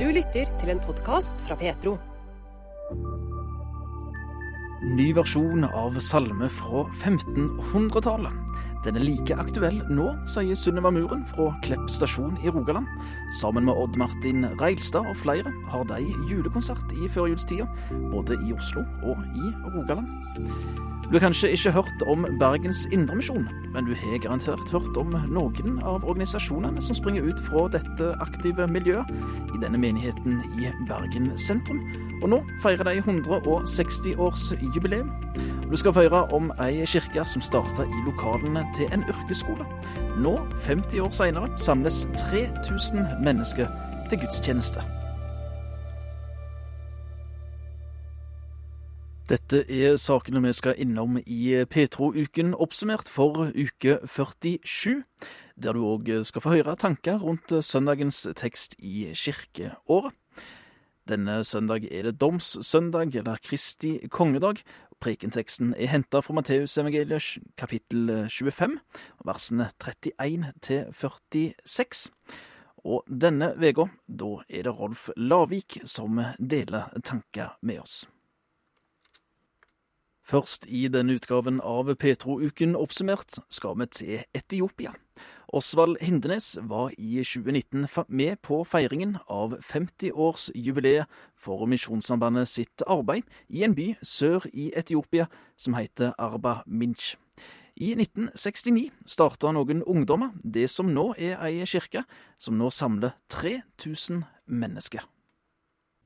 Du lytter til en podkast fra Petro. Ny versjon av salme fra 1500-tallet. Den er like aktuell nå, sier Sunniva Muren fra Klepp stasjon i Rogaland. Sammen med Odd Martin Reilstad og flere har de julekonsert i førjulstida, både i Oslo og i Rogaland. Du har kanskje ikke hørt om Bergens Indremisjon, men du har garantert hørt om noen av organisasjonene som springer ut fra dette aktive miljøet i denne menigheten i Bergen sentrum. Og nå feirer de 160-årsjubileum. Du skal feire om ei kirke som starta i lokalene til en yrkesskole. Nå, 50 år seinere, samles 3000 mennesker til gudstjeneste. Dette er sakene vi skal innom i P2-uken oppsummert for uke 47, der du òg skal få høre tanker rundt søndagens tekst i kirkeåret. Denne søndag er det domssøndag, eller Kristi kongedag. Prekenteksten er henta fra Matteusevangeliet kapittel 25, versene 31 til 46. Og denne uka, da er det Rolf Lavik som deler tanker med oss. Først i denne utgaven av Petro-uken oppsummert skal vi til Etiopia. Osvald Hindenes var i 2019 med på feiringen av 50-årsjubileet for Misjonssambandet sitt arbeid i en by sør i Etiopia som heter Arba Minch. I 1969 starta noen ungdommer det som nå er ei kirke, som nå samler 3000 mennesker.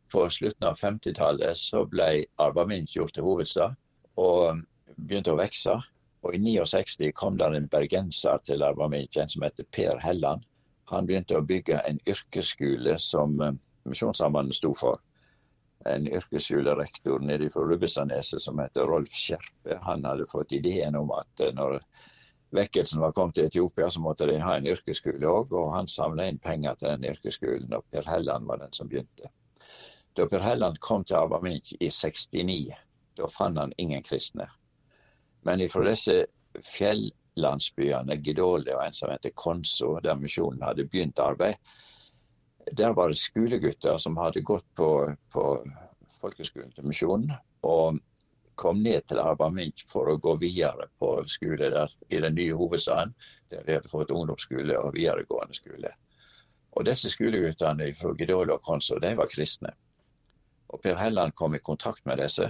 På slutten av 50-tallet ble Arba Minch gjort til hovedstad og begynte å vokse. Og i 69 kom det en bergenser til Arvamikjen som heter Per Helland. Han begynte å bygge en yrkesskole som eh, Misjonssambandet sto for. En yrkesskolerektor nede fra Rubbestadneset som heter Rolf Skjerpe. Han hadde fått ideen om at eh, når vekkelsen var kommet til Etiopia, så måtte de ha en yrkesskole òg. Og han samla inn penger til den yrkesskolen, og Per Helland var den som begynte. Da Per Helland kom til Arvamik i 69 da fant han ingen kristne. Men ifra disse fjellandsbyene, Gidole og en som heter Konso, der misjonen hadde begynt arbeid, der var det skolegutter som hadde gått på, på folkeskolen til misjonen, og kom ned til Arbamink for å gå videre på skole der i den nye hovedstaden, der de hadde fått ungdomsskole og videregående skole. Og disse skoleguttene fra Gidole og Konso, de var kristne. Og Per Helland kom i kontakt med disse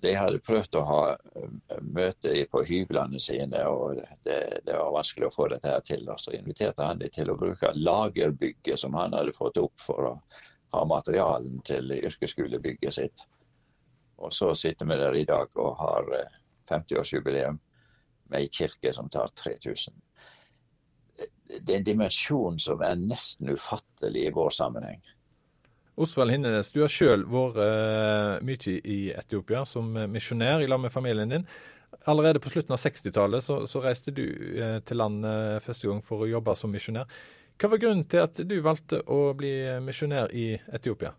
de hadde prøvd å ha eh, møte på hyblene sine, og det, det, var vanskelig å få dette her til. Så inviterte han dem til å bruke lagerbygget som han hadde fått opp for å ha materialen til yrkesskolebygget sitt. Og så sitter vi der i dag og har 50-årsjubileum eh, med ei kirke som tar 3000. Det er en dimensjon som er nesten ufattelig i vår sammenheng. Osvald Hindenes, du har sjøl vært uh, mye i Etiopia som misjonær i lag med familien din. Allerede på slutten av 60-tallet så, så, reiste du uh, til landet første gang for å jobbe som misjonær. Hva var grunnen til at du valgte å bli misjonær i Etiopia?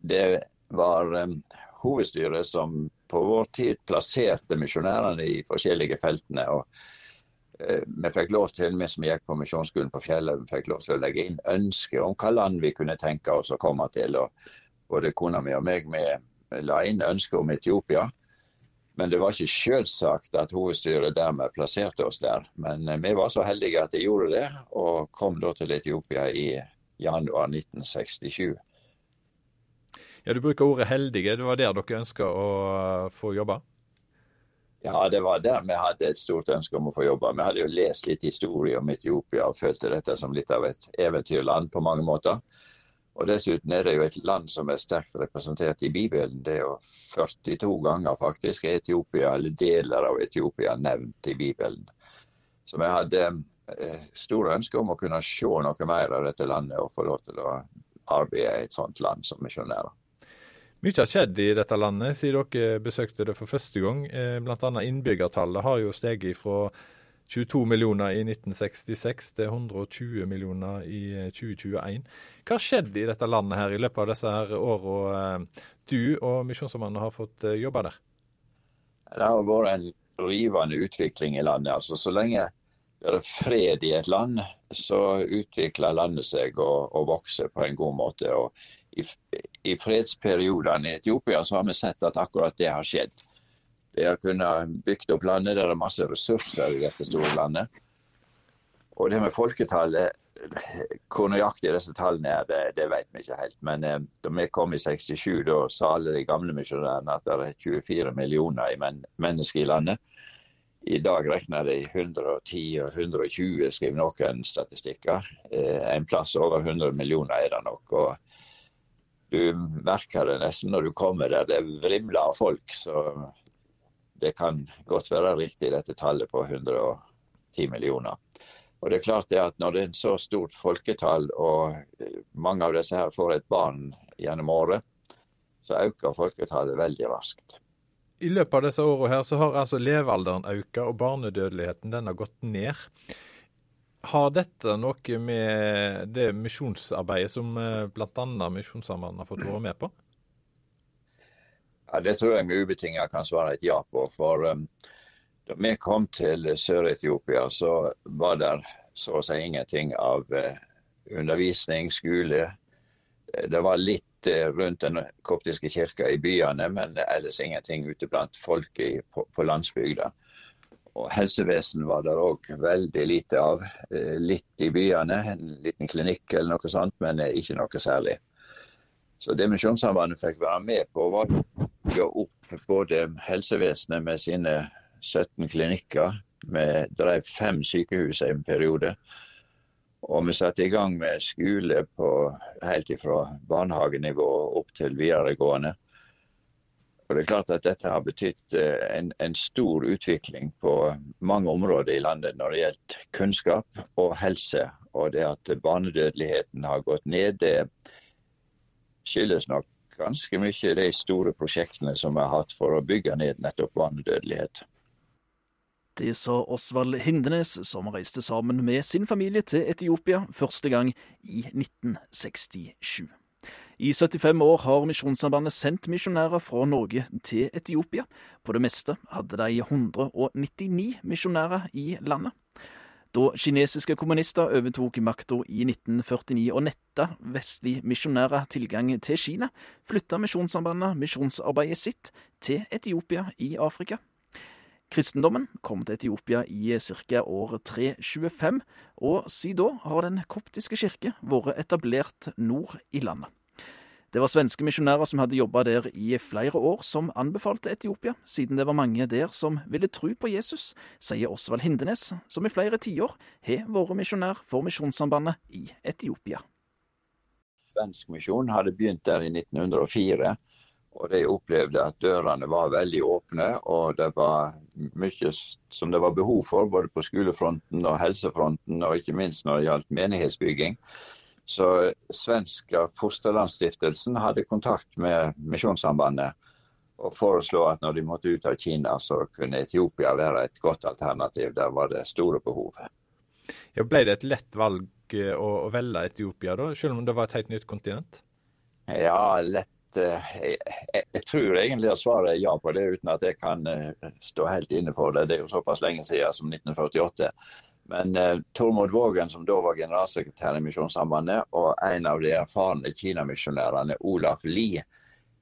Det var um, hovedstyret som på vår tid plasserte misjonærene i forskjellige feltene. og Eh, vi fikk lov til, vi som gikk på Misjonsskolen på Fjellet, vi fikk lov til å legge inn ønsker om hva land vi kunne tenke oss å komme til. og Både kona mi og meg vi la inn ønsker om Etiopia. Men det var ikke selvsagt at hovedstyret dermed plasserte oss der. Men eh, vi var så heldige at de gjorde det, og kom da til Etiopia i januar 1967. Ja, Du bruker ordet heldige. Det var der dere ønska å få jobbe? Ja, det var der vi hadde et stort ønske om å få jobbe. Vi hadde jo lest litt historie om Etiopia og følte dette som litt av et eventyrland på mange måter. Og Dessuten er det jo et land som er sterkt representert i Bibelen. Det er jo 42 ganger faktisk Etiopia, eller deler av Etiopia nevnt i Bibelen. Så vi hadde eh, store ønsker om å kunne se noe mer av dette landet og få lov til å arbeide i et sånt land som misjonærer. Mye har skjedd i dette landet siden dere besøkte det for første gang. Eh, Bl.a. innbyggertallet har jo steget fra 22 millioner i 1966 til 120 millioner i 2021. Eh, Hva har skjedd i dette landet her i løpet av disse her årene eh, du og Misjonsmannen har fått jobbe der? Det har vært en rivende utvikling i landet. altså Så lenge det er fred i et land, så utvikler landet seg og, og, vokser på en god måte. Og i, i fredsperiodene i Etiopia så har vi sett at akkurat det har skjedd. De har kunnet bygge opp landet, det er masse ressurser i dette store landet. Og det med folketallet, hvor nøyaktig disse tallene er, det, det, vet vi ikke helt. Men eh, da vi kom i 67, da sa alle de gamle misjonærene at det er 24 millioner men mennesker i landet. I dag regner de 110 og 120, skriver noen statistikker. Eh, en plass over 100 millioner er det nok. og Du merker det nesten når du kommer der det vrimler av folk. Så det kan godt være riktig dette tallet på 110 millioner. Og det er klart det at Når det er et så stort folketall, og mange av disse her får et barn gjennom året, så øker folketallet veldig raskt. I løpet av disse årene her så har altså levealderen økt, og barnedødeligheten den har gått ned. Har dette noe med det misjonsarbeidet som eh, bl.a. Misjonssambandet har fått være med på? Ja, Det tror jeg vi ubetinget kan svare et ja på. For um, da vi kom til Sør-Etiopia, så var det så å si ingenting av uh, undervisning, skole. Det var litt rundt den koptiske kirka i byene, men ellers ingenting ute blant folket på, på landsbygda. Og Helsevesen var det òg veldig lite av. Eh, litt i byene, en liten klinikk eller noe sånt, men ikke noe særlig. Så det Misjonssambandet fikk være med på, var å bygge opp både helsevesenet med sine 17 klinikker. Vi drev fem sykehus en periode. Og vi satte i gang med skole på, helt fra barnehagenivå opp til videregående. Og det er klart at Dette har betydd eh, en, en, stor utvikling på mange områder i landet når det gjelder kunnskap og helse. Og det at barnedødeligheten har gått ned, det skyldes nok ganske mye de store prosjektene som vi har hatt for å bygge ned nettopp barnedødelighet. Det sa Osvald Hindenes, som reiste sammen med sin familie til Etiopia første gang i 1967. I 75 år har Misjonssambandet sendt misjonærer fra Norge til Etiopia. På det meste hadde de 199 misjonærer i landet. Da kinesiske kommunister overtok makta i 1949 og netta vestlige misjonærer tilgang til Kina, flytta Misjonssambandet misjonsarbeidet sitt til Etiopia i Afrika. Kristendommen kom til Etiopia i ca. år 325, og siden da har Den koptiske kirke vært etablert nord i landet. Det var svenske misjonærer som hadde jobba der i flere år, som anbefalte Etiopia, siden det var mange der som ville tro på Jesus, sier Osvald Hindenes, som i flere tiår har vært misjonær for Misjonssambandet i Etiopia. Svensk misjon hadde begynt der i 1904 og de opplevde at dørene var veldig åpne, og det var mye som det var behov for, både på skolefronten og helsefronten, og ikke minst når det gjaldt menighetsbygging. Så svenske Fosterlandsstiftelsen hadde kontakt med Misjonssambandet og foreslo at når de måtte ut av Kina, så kunne Etiopia være et godt alternativ. Der var det store behov. Ja, ble det et lett valg eh, å, å velge Etiopia, da, selv om det var et helt nytt kontinent? Ja, lett jeg, jeg, jeg, tror egentlig at svaret er ja på det, uten at jeg kan uh, stå helt inne for det. Det er jo såpass lenge siden som 1948. Men eh, Tormod Vågen, som da var generalsekretær i Misjonssambandet, og en av de erfarne kinamisjonærene, Olaf Lie,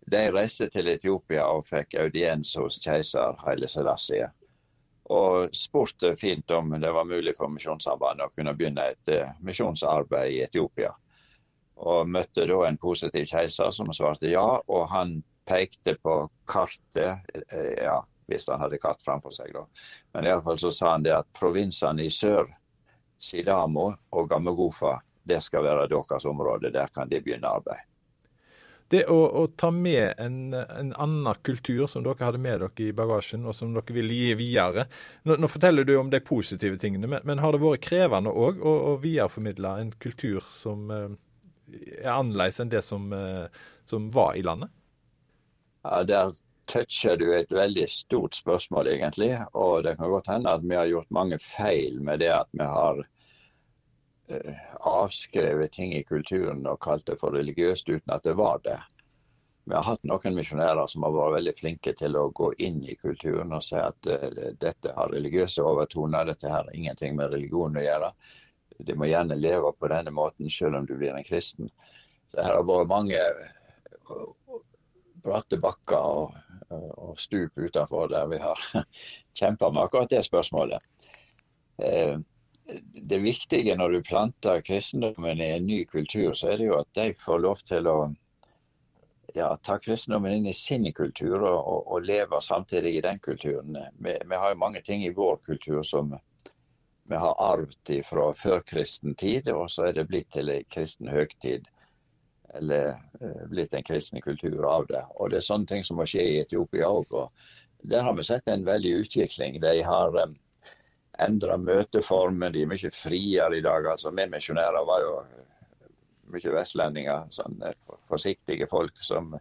de reiste til Etiopia og fikk audiens hos keiser Haile Selassie. Og spurte fint om det var mulig for Misjonssambandet å kunne begynne et eh, misjonsarbeid i Etiopia og møtte da en positiv keiser som svarte ja. Og han pekte på kartet, eh, ja, hvis han hadde katt framfor seg, da. Men iallfall så sa han det at provinsene i sør, Sidamo og Gamegofa, det skal være deres område. Der kan de begynne arbeid. Det å, å ta med en, en, annen kultur som dere hadde med dere i bagasjen, og som dere vil gi videre. Nå, nå forteller du om de positive tingene, men, men har det vært krevende òg å, å videreformidle en kultur som eh, er annerledes enn det som, eh, som, var i landet? Ja, Der toucher du et veldig stort spørsmål, egentlig. Og det kan godt hende at vi har gjort mange feil med det at vi har uh, avskrevet ting i kulturen og kalt det for religiøst uten at det var det. Vi har hatt noen misjonærer som har vært veldig flinke til å gå inn i kulturen og si at uh, dette har religiøse overtoner, dette har ingenting med religion å gjøre. de må gjerne leve på denne måten selv om du blir en kristen. Så her har vært mange bratte bakker og, og stup utenfor der vi har kjempa med akkurat det spørsmålet. Eh, det viktige når du planter kristendommen i en ny kultur, så er det jo at de får lov til å ja, ta kristendommen inn i sin kultur og, og, og leve samtidig i den kulturen. Vi, vi, har jo mange ting i vår kultur som vi har arvet fra førkristen tid, og så er det blitt til en kristen høgtid. Eller uh, blitt en kristen kultur av det. Og det er sånne ting som må skje i Etiopia òg. Der har vi sett en veldig utvikling. De har um, endra møteformen. De er mye friere i dag. altså Vi misjonærer var jo mye vestlendinger. sånn Forsiktige folk som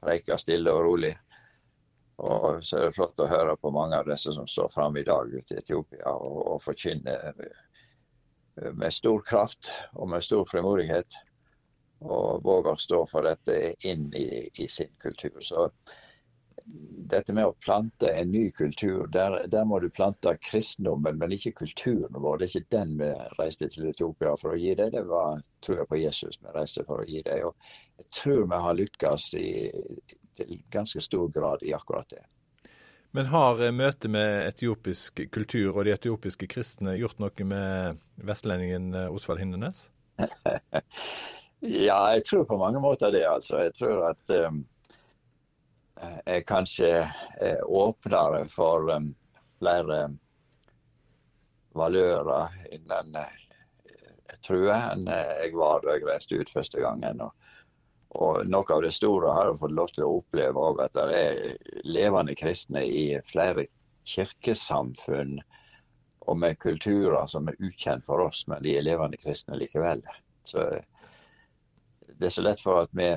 preika stille og rolig. Og så er det flott å høre på mange av disse som står fram i dag ute i Etiopia og, og forkynner med stor kraft og med stor frimodighet. Og våger å stå for dette inn i, i sin kultur. Så dette med å plante en ny kultur, der, der, må du plante kristendommen, men ikke kulturen vår. Det er ikke den vi reiste til Etiopia for å gi det. Det var tror jeg på Jesus vi reiste for å gi det. Og jeg tror vi har lykkes i, til ganske stor grad i akkurat det. Men har eh, møtet med etiopisk kultur og de etiopiske kristne gjort noe med vestlendingen eh, Osvald Hindenes? ja, jeg tror på mange måter det, altså. Jeg tror at um, jeg kanskje er åpnere for um, flere valører innen uh, trua enn jeg var da jeg reiste ut første gangen. Og, og noe av det store har jeg fått lov til å oppleve òg, at det er levende kristne i flere kirkesamfunn og med kulturer som er ukjent for oss, men de er levende kristne likevel. Så det er så lett for at vi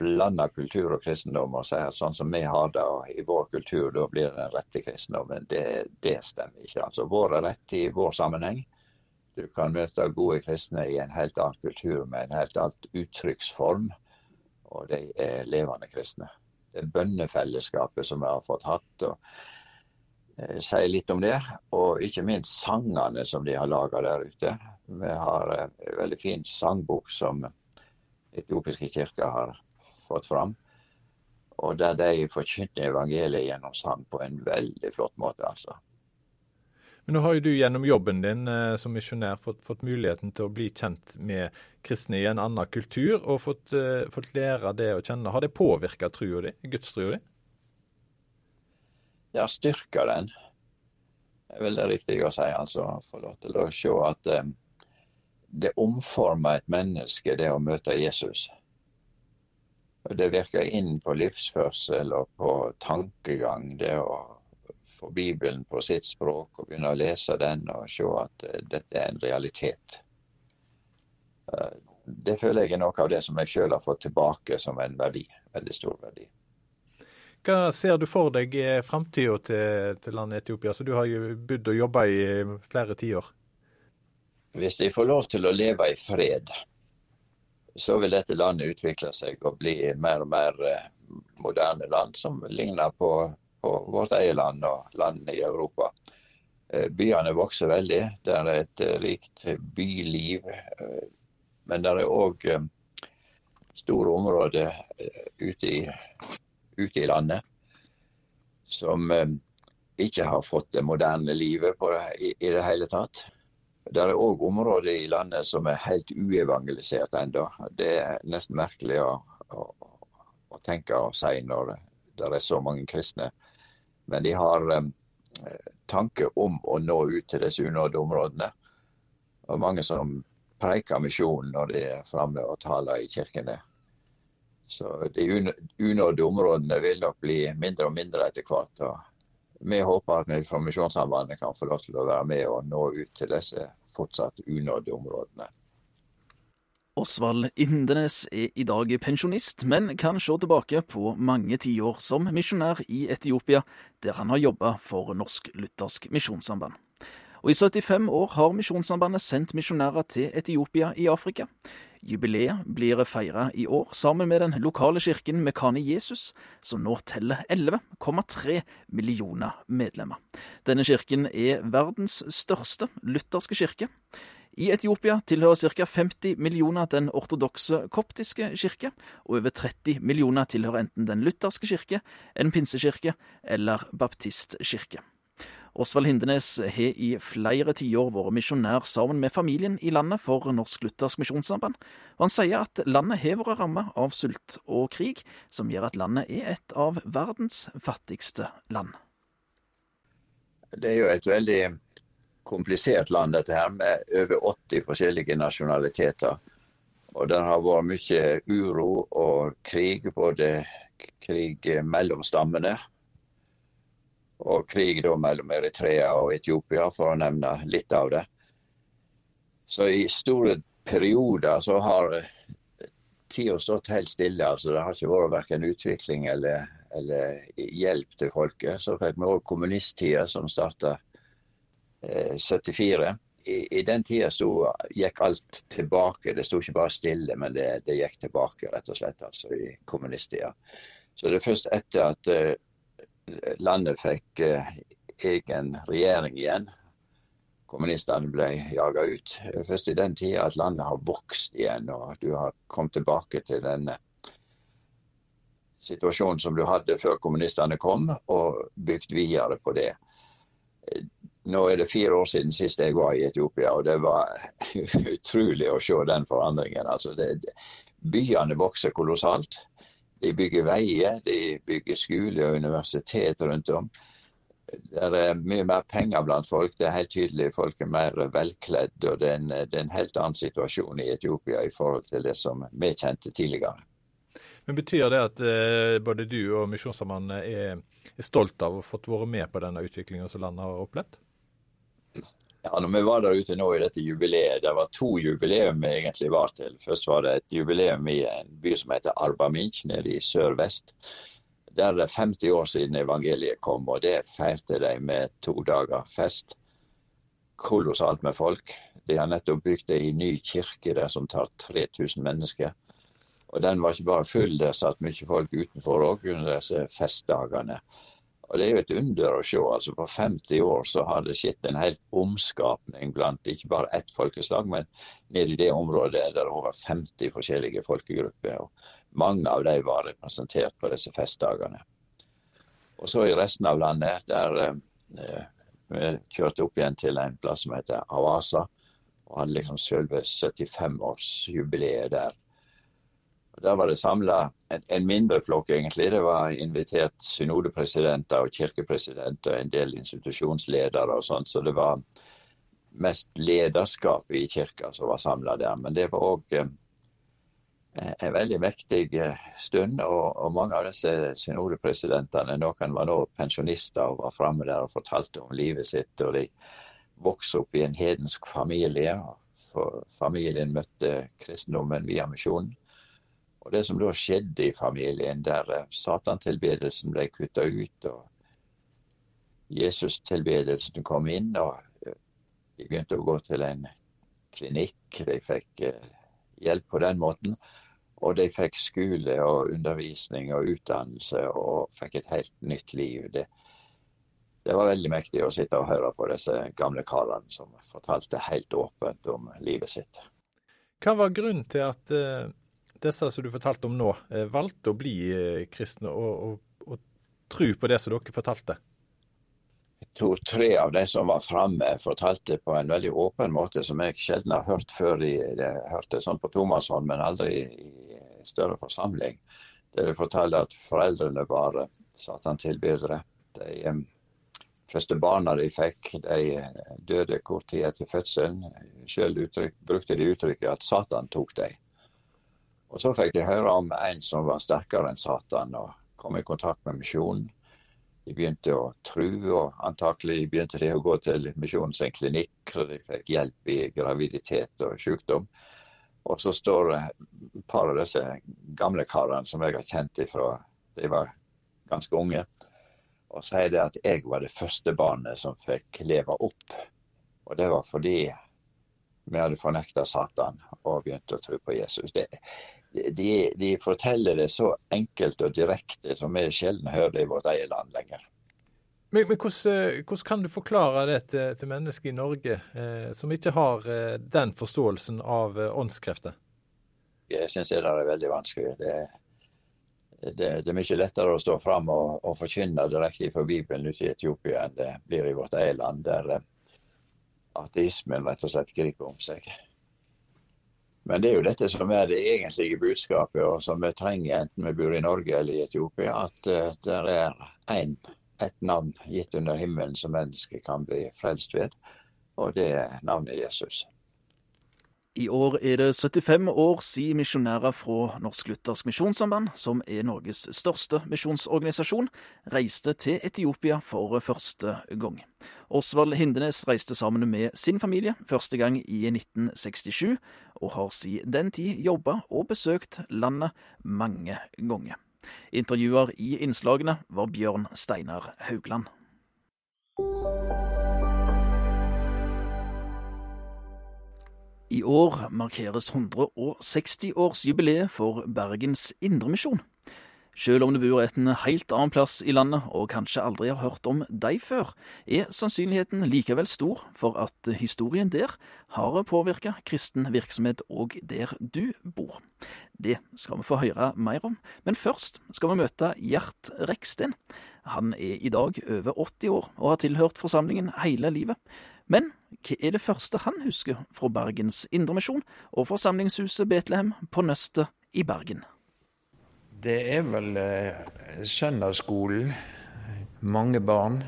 blander kultur og kristendom og sier at sånn som vi har det i vår kultur, da blir det den rette kristendommen. Det, det stemmer ikke. Altså Vår er rett i vår sammenheng. Du kan møte gode kristne i en helt annen kultur med en helt annen uttrykksform, og de er levende kristne. Det er bønnefellesskapet som vi har fått hatt. og eh, sier litt om det, og ikke minst sangene som de har laga der ute. Vi har en veldig fin sangbok som etiopiske kirker har fått fram. Og der de forkynner evangeliet gjennom sang på en veldig flott måte, altså. Men nå har jo du gjennom jobben din eh, som misjonær fått, fått, muligheten til å bli kjent med kristne i en annen kultur, og fått, eh, fått lære det å kjenne. Har det påvirka trua di, gudstrua di? Det har styrka den. Det er veldig riktig å si, altså. Få lov til å se at eh, det omformer et menneske, det å møte Jesus. Og Det virker inn på livsførsel og på tankegang. Det å få Bibelen på sitt språk og begynne å lese den og se at uh, dette er en realitet. Uh, det føler jeg er noe av det som jeg sjøl har fått tilbake som en verdi. Veldig stor verdi. Hva ser du for deg i framtida til, til landet Etiopia? Så du har jo bodd og jobba i flere tiår. Hvis de får lov til å leve i fred, så vil dette landet utvikle seg og bli mer og mer eh, moderne land som ligner på, på vårt eget land og landene i Europa. Eh, byene vokser veldig. Det er et eh, rikt byliv. Men det er òg store områder ute i, ute i, landet som ikke har fått det moderne livet på, i, i det hele tatt. Det er òg områder i landet som er helt uevangelisert ennå. Det er nesten merkelig å, å, å, tenke og si når det er så mange kristne. Men de har um, tanke om å nå ut til disse unådde områdene. Og mange som preiker misjonen når de er framme og taler i kirkene. Så de unådde områdene vil nok bli mindre og mindre etter hvert. og vi håper at Misjonssambandet kan få lov til å være med og nå ut til disse fortsatt unådde områdene. Osvald Indenes er i dag pensjonist, men kan se tilbake på mange tiår som misjonær i Etiopia, der han har jobba for Norsk Luthersk Misjonssamband. Og I 75 år har Misjonssambandet sendt misjonærer til Etiopia i Afrika. Jubileet blir feira i år sammen med den lokale kirken Mekane Jesus, som nå teller 11,3 millioner medlemmer. Denne kirken er verdens største lutherske kirke. I Etiopia tilhører ca. 50 millioner den ortodokse koptiske kirke, og over 30 millioner tilhører enten den lutherske kirke, en pinsekirke eller baptistkirke. Osvald Hindenes har i flere tiår vært misjonær sammen med familien i landet for Norsk Luthersk Misjonssamband, han sier at landet har vært rammet av sult og krig, som gjør at landet er et av verdens fattigste land. Det er jo et veldig komplisert land, dette her, med over 80 forskjellige nasjonaliteter. Og det har vært mye uro og krig, både krig mellom stammene og krig da mellom Eritrea og Etiopia, for å nevne litt av det. Så i store perioder så har tida stått helt stille. altså Det har ikke vært verken utvikling eller, eller, hjelp til folket. Så fikk vi òg kommunisttida, som starta eh, 74. I, I, den tida gikk alt tilbake. Det sto ikke bare stille, men det, det gikk tilbake, rett og slett, altså i kommunisttida. Så det er først etter at eh, landet fikk eh, egen regjering igjen. Kommunistene ble jaga ut. Først i den tida at landet har vokst igjen, og du har kommet tilbake til den situasjonen som du hadde før kommunistene kom, og bygd videre på det. Nå er det fire år siden sist jeg var i Etiopia, og det var utrolig å se den forandringen. Altså det, byene vokser kolossalt. De bygger veier, de bygger skole og universitet rundt om. Det er mye mer penger blant folk. Det er helt tydelig folk er mer velkledd. og det er, en, det er en helt annen situasjon i Etiopia i forhold til det som vi kjente tidligere. Men Betyr det at eh, både du og Misjonssambandet er, er stolt av å ha fått være med på denne utviklinga som landet har opplevd? Ja, når vi var der ute nå i dette jubileet, det var to jubileum vi egentlig var til. Først var det et jubileum i en by som heter Arbaminch nede i sør-vest. Der er det 50 år siden evangeliet kom, og det feirte de med to dager fest. Kolossalt med folk. De har nettopp bygd ei ny kirke der som tar 3000 mennesker. Og den var ikke bare full, det satt mye folk utenfor òg under disse festdagene. Og Det er jo et under å se. altså På 50 år så har det skjedd en helt omskapning blant ikke bare ett folkeslag, men nede i det området er det over 50 forskjellige folkegrupper. og Mange av dem var representert på disse festdagene. Og så i resten av landet, der eh, vi kjørte opp igjen til en plass som heter Avasa, og hadde liksom selve 75-årsjubileet der. Der var det samla en, en, mindre flokk, egentlig. Det var invitert synodepresidenter og kirkepresidenter en del institusjonsledere og sånt. Så det var mest lederskapet i kirka som var samla der. Men det var òg eh, en veldig mektig eh, stund. Og, og, mange av disse synodepresidentene, noen var nå pensjonister og var framme der og fortalte om livet sitt. Og de vokste opp i en hedensk familie. og Familien møtte kristendommen via misjonen. Og Det som da skjedde i familien, der eh, satantilbedelsen ble kutta ut og Jesus-tilbedelsen kom inn, og eh, de begynte å gå til en klinikk. De fikk eh, hjelp på den måten. Og de fikk skole og undervisning og utdannelse og fikk et helt nytt liv. Det, det var veldig mektig å sitte og høre på disse gamle karene som fortalte helt åpent om livet sitt. Hva var grunnen til at disse som du fortalte om nå, eh, valgte å bli eh, kristne og, og, og tro på det som dere fortalte? To-tre av de som var framme, fortalte på en veldig åpen måte som jeg sjelden har hørt før. Jeg hørte sånn på Tomasson, men aldri i større forsamling. Der de fortalte at foreldrene var satantilbedere. De første barna de fikk, de døde kort tid etter fødselen. Selv brukte de uttrykket at Satan tok dem. Og Så fikk jeg høre om en som var sterkere enn Satan, og kom i kontakt med misjonen. De begynte å tro, og antakelig begynte de å gå til misjonens klinikk, så de fikk hjelp i graviditet og sykdom. Og så står et par av disse gamle karene som jeg har kjent ifra de var ganske unge, og sier det at jeg var det første barnet som fikk leve opp. Og det var fordi vi hadde fornekta Satan og begynt å tro på Jesus. Det, de, de, forteller det så enkelt og direkte som vi sjelden hører det i vårt eget land lenger. Men, men hvordan, hvordan, kan du forklare det til, til mennesker i Norge eh, som ikke har eh, den forståelsen av eh, åndskrefter? Jeg syns det er veldig vanskelig. Det, det, det, er mye lettere å stå fram og, og forkynne direkte fra Bibelen ute i Etiopia enn det blir i vårt eget land, der eh, ateismen rett og slett griper om seg. Men det er jo dette som er det egentlige budskapet, og som vi trenger enten vi bor i Norge eller i Etiopia, at uh, det er én et navn gitt under himmelen som mennesket kan bli frelst ved, og det er navnet Jesus. I år er det 75 år siden misjonærer fra Norsk Luthersk Misjonssamband, som er Norges største misjonsorganisasjon, reiste til Etiopia for første gang. Osvald Hindenes reiste sammen med sin familie første gang i 1967, og har siden den tid jobba og besøkt landet mange ganger. Intervjuer i innslagene var Bjørn Steinar Haugland. I år markeres 160-årsjubileet for Bergens Indremisjon. Selv om du bor et en helt annen plass i landet og kanskje aldri har hørt om deg før, er sannsynligheten likevel stor for at historien der har påvirka kristen virksomhet òg der du bor. Det skal vi få høre mer om, men først skal vi møte Gjert Reksten. Han er i dag over 80 år og har tilhørt forsamlingen hele livet. Men hva er det første han husker fra Bergens Indremisjon og forsamlingshuset Betlehem på Nøstet i Bergen? Det er vel eh, søndagsskolen. Mange barn.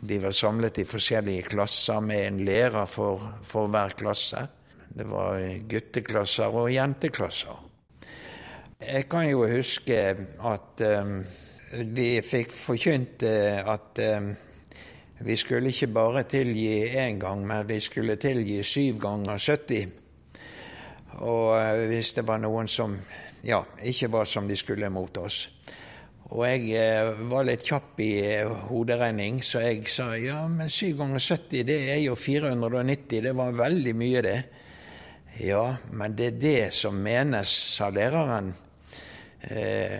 De var samlet i forskjellige klasser med en lærer for, for hver klasse. Det var gutteklasser og jenteklasser. Jeg kan jo huske at um, vi fikk forkynt eh, at um, vi skulle ikke bare tilgi én gang, men vi skulle tilgi syv ganger 70. Og uh, hvis det var noen som ja, ikke var som de skulle mot oss. Og jeg eh, var litt kjapp i eh, hoderegning, så jeg sa ja, men 7 ganger 70, det er jo 490. Det var veldig mye, det. Ja, men det er det som menes, sa læreren. Eh,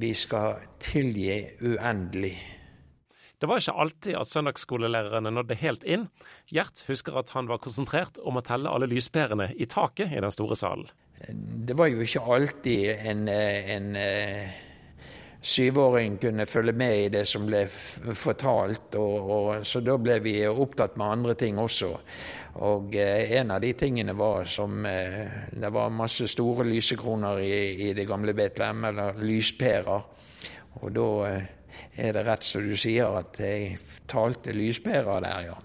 vi skal tilgi uendelig. Det var ikke alltid at søndagsskolelærerne nådde helt inn. Gjert husker at han var konsentrert om å telle alle lyspærene i taket i den store salen. Det var jo ikke alltid en, eh, en eh, syvåring kunne følge med i det som ble fortalt, og, og, så da ble vi opptatt med andre ting også. Og eh, en av de tingene var som Det var masse store lysekroner i, i det gamle Betlehem, eller lyspærer. Og da er det rett som du sier, at jeg talte lyspærer der, ja.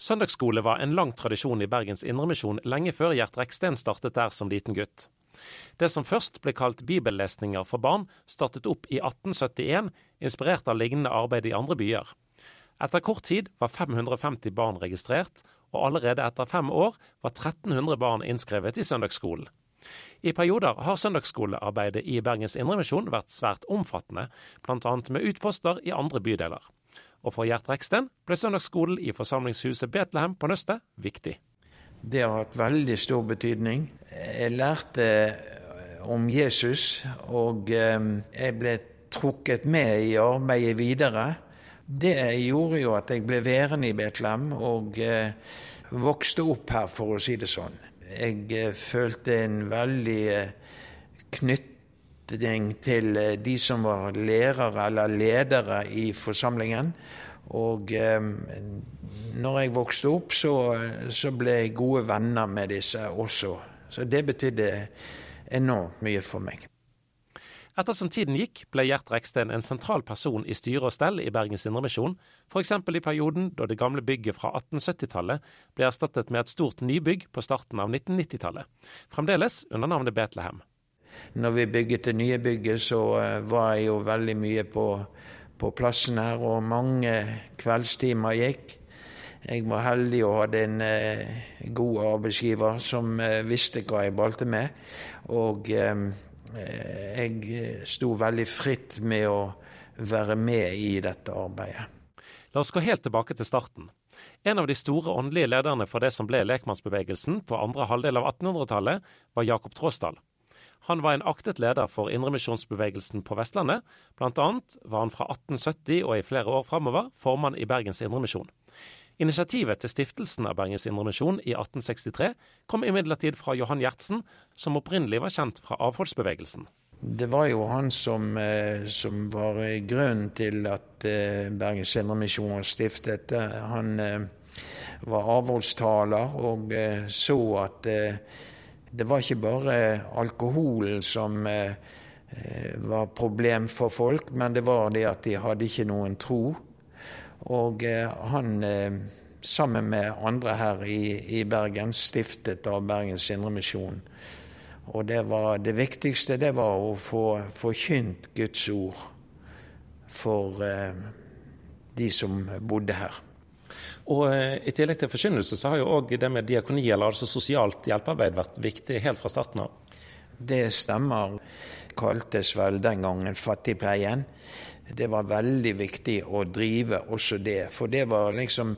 Søndagsskole var en lang tradisjon i Bergens Indremisjon lenge før Gjert Reksten startet der som liten gutt. Det som først ble kalt bibellesninger for barn, startet opp i 1871, inspirert av lignende arbeid i andre byer. Etter kort tid var 550 barn registrert, og allerede etter fem år var 1300 barn innskrevet i søndagsskolen. I perioder har søndagsskolearbeidet i Bergens Indremisjon vært svært omfattende, bl.a. med utposter i andre bydeler og for Gjert Reksten ble søndagsskolen i forsamlingshuset Betlehem på Nøstet viktig. Det har hatt veldig stor betydning. Jeg lærte om Jesus, og eh, jeg ble trukket med i arbeidet videre. Det gjorde jo at jeg ble værende i Betlehem og eh, vokste opp her, for å si det sånn. Jeg eh, følte en veldig knytning til de som var lærere eller ledere i forsamlingen. Og eh, når jeg vokste opp, så, så, ble jeg gode venner med disse også. Så det betydde enormt mye for meg. Ettersom tiden gikk, ble Gjert Reksten en sentral person i styre og stell i Bergens Indremisjon, f.eks. i perioden da det gamle bygget fra 1870-tallet ble erstattet med et stort nybygg på starten av 1990-tallet, fremdeles under navnet Betlehem. Når vi bygget det nye bygget, så eh, var jeg jo veldig mye på på plassen her, og mange kveldstimer gikk. Jeg var heldig og hadde en eh, god arbeidsgiver som eh, visste hva jeg balte med. Og eh, jeg sto veldig fritt med å være med i dette arbeidet. La oss gå helt tilbake til starten. En av de store åndelige lederne for det som ble lekmannsbevegelsen på andre halvdel av 1800-tallet, var Jakob Tråsdal. Han var en aktet leder for indremisjonsbevegelsen på Vestlandet. Blant annet var han fra 1870 og i flere år framover formann i Bergens Indremisjon. Initiativet til stiftelsen av Bergens Indremisjon i 1863 kom imidlertid fra Johan Gjertsen, som opprinnelig var kjent fra avholdsbevegelsen. Det var jo han som, eh, som var grunnen til at eh, Bergens Indremisjon var stiftet. Han eh, var avholdstaler og så at det var ikke bare alkoholen som var problem for folk, men det var det at de hadde ikke noen tro. Og han, sammen med andre her i, i Bergen, stiftet av Bergens Indremisjon. Og det, var, det viktigste det var å få forkynt Guds ord for eh, de som bodde her. Og eh, I tillegg til forkynnelse så har jo òg det med diakoni, eller altså sosialt hjelpearbeid, vært viktig helt fra starten av? Det stemmer. Kaltes vel den gangen fattigpleien. Det var veldig viktig å drive også det, for det var liksom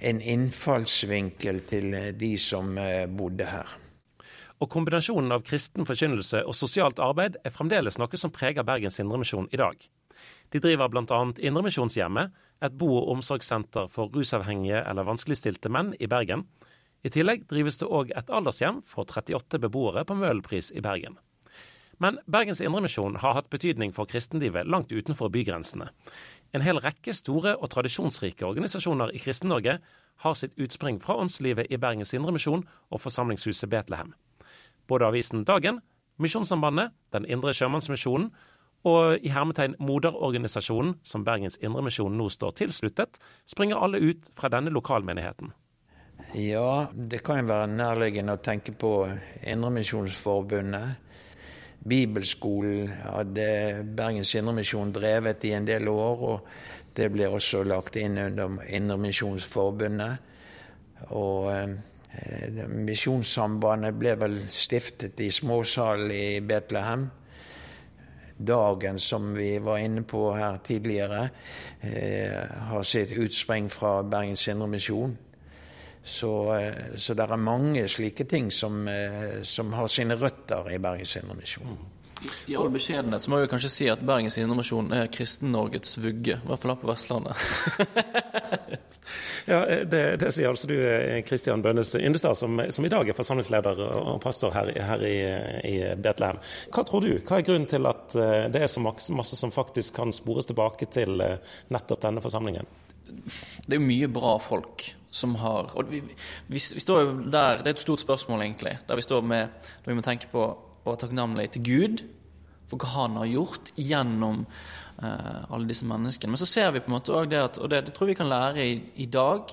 en innfallsvinkel til de som eh, bodde her. Og kombinasjonen av kristen forkynnelse og sosialt arbeid er fremdeles noe som preger Bergens Indremisjon i dag. De driver bl.a. Indremisjonshjemmet, et bo- og omsorgssenter for rusavhengige eller vanskeligstilte menn i Bergen. I tillegg drives det òg et aldershjem for 38 beboere på Møhlenpris i Bergen. Men Bergens Indremisjon har hatt betydning for kristenlivet langt utenfor bygrensene. En hel rekke store og tradisjonsrike organisasjoner i Kristen-Norge har sitt utspring fra åndslivet i Bergens Indremisjon og forsamlingshuset Betlehem. Både avisen Dagen, Misjonssambandet, Den indre sjømannsmisjonen og i hermetegn moderorganisasjonen som Bergens Indremisjon nå står tilsluttet, springer alle ut fra denne lokalmenigheten. Ja, det kan jo være nærliggende å tenke på Indremisjonsforbundet. Bibelskolen hadde Bergens Indremisjon drevet i en del år, og det ble også lagt inn under Indremisjonsforbundet. Og eh, Misjonssambandet ble vel stiftet i småsalen i Betlehem. Dagen som vi var inne på her tidligere, eh, har sitt utspring fra Bergens Indremisjon. Så, eh, så det er mange slike ting som, som har sine røtter i Bergens Indremisjon. I all beskjedenhet så må vi kanskje si at Bergens Indremisjon er Kristen-Norges vugge, i hvert fall her på Vestlandet. ja, det, det, sier altså du, Kristian Bønnes Yndestad, som, som, i dag er forsamlingsleder og pastor her, her i, i, Betlehem. Hva tror du, hva er grunnen til at eh, det er så masse som faktisk kan spores tilbake til eh, nettopp denne forsamlingen? Det er jo mye bra folk som har og vi, vi, vi, står jo der, Det er et stort spørsmål, egentlig, der vi står med, der vi må tenke på å være takknemlig til Gud for hva han har gjort gjennom uh, alle disse menneskene. Men så ser vi på en måte også det at, og det, det tror vi kan lære i, i, dag,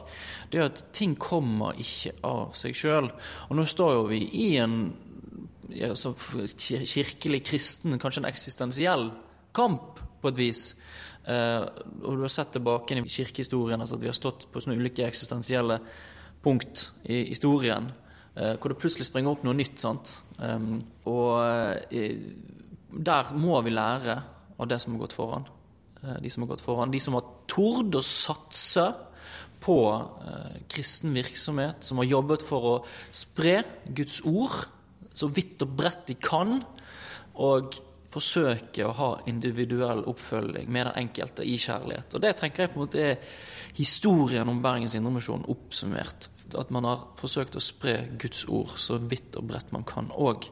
det er at ting kommer ikke av seg sjøl. Og nå står jo vi i en altså, kirkelig kristen, kanskje en eksistensiell kamp, på et vis. Uh, og du har sett tilbake i kirkehistorien altså at vi har stått på sånne ulike eksistensielle punkt i historien. Uh, hvor det plutselig springer opp noe nytt. sant? Um, og der må vi lære av det som har gått foran. Eh, de som har gått foran. De som har tord å satse på eh, kristen virksomhet, som har jobbet for å spre Guds ord så vidt og bredt de kan, og forsøke å ha individuell oppfølging med den enkelte i kjærlighet. Og Det tenker jeg på en måte er historien om Bergens Indremisjon oppsummert. At man har forsøkt å spre Guds ord så vidt og bredt man kan. Og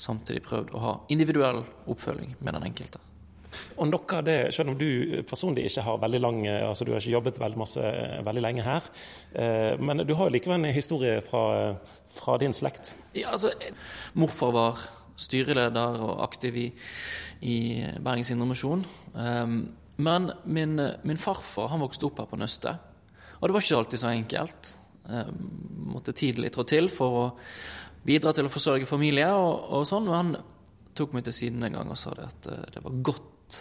samtidig prøvd å ha individuell oppfølging med den enkelte. Og noe av det, Selv om du personlig ikke har veldig lang, altså du har ikke jobbet veldig, masse, veldig lenge her, eh, men du har jo likevel en historie fra, fra din slekt? Ja, altså, Morfar var styreleder og aktiv i, i Bergens Indremisjon. Um, men min, min, farfar han vokste opp her på Nøstet, og det var ikke alltid så enkelt. Jeg måtte tidlig trå til for å bidra til å forsørge familie og, og sånn. Og han tok meg til siden en gang og sa det at eh, det var godt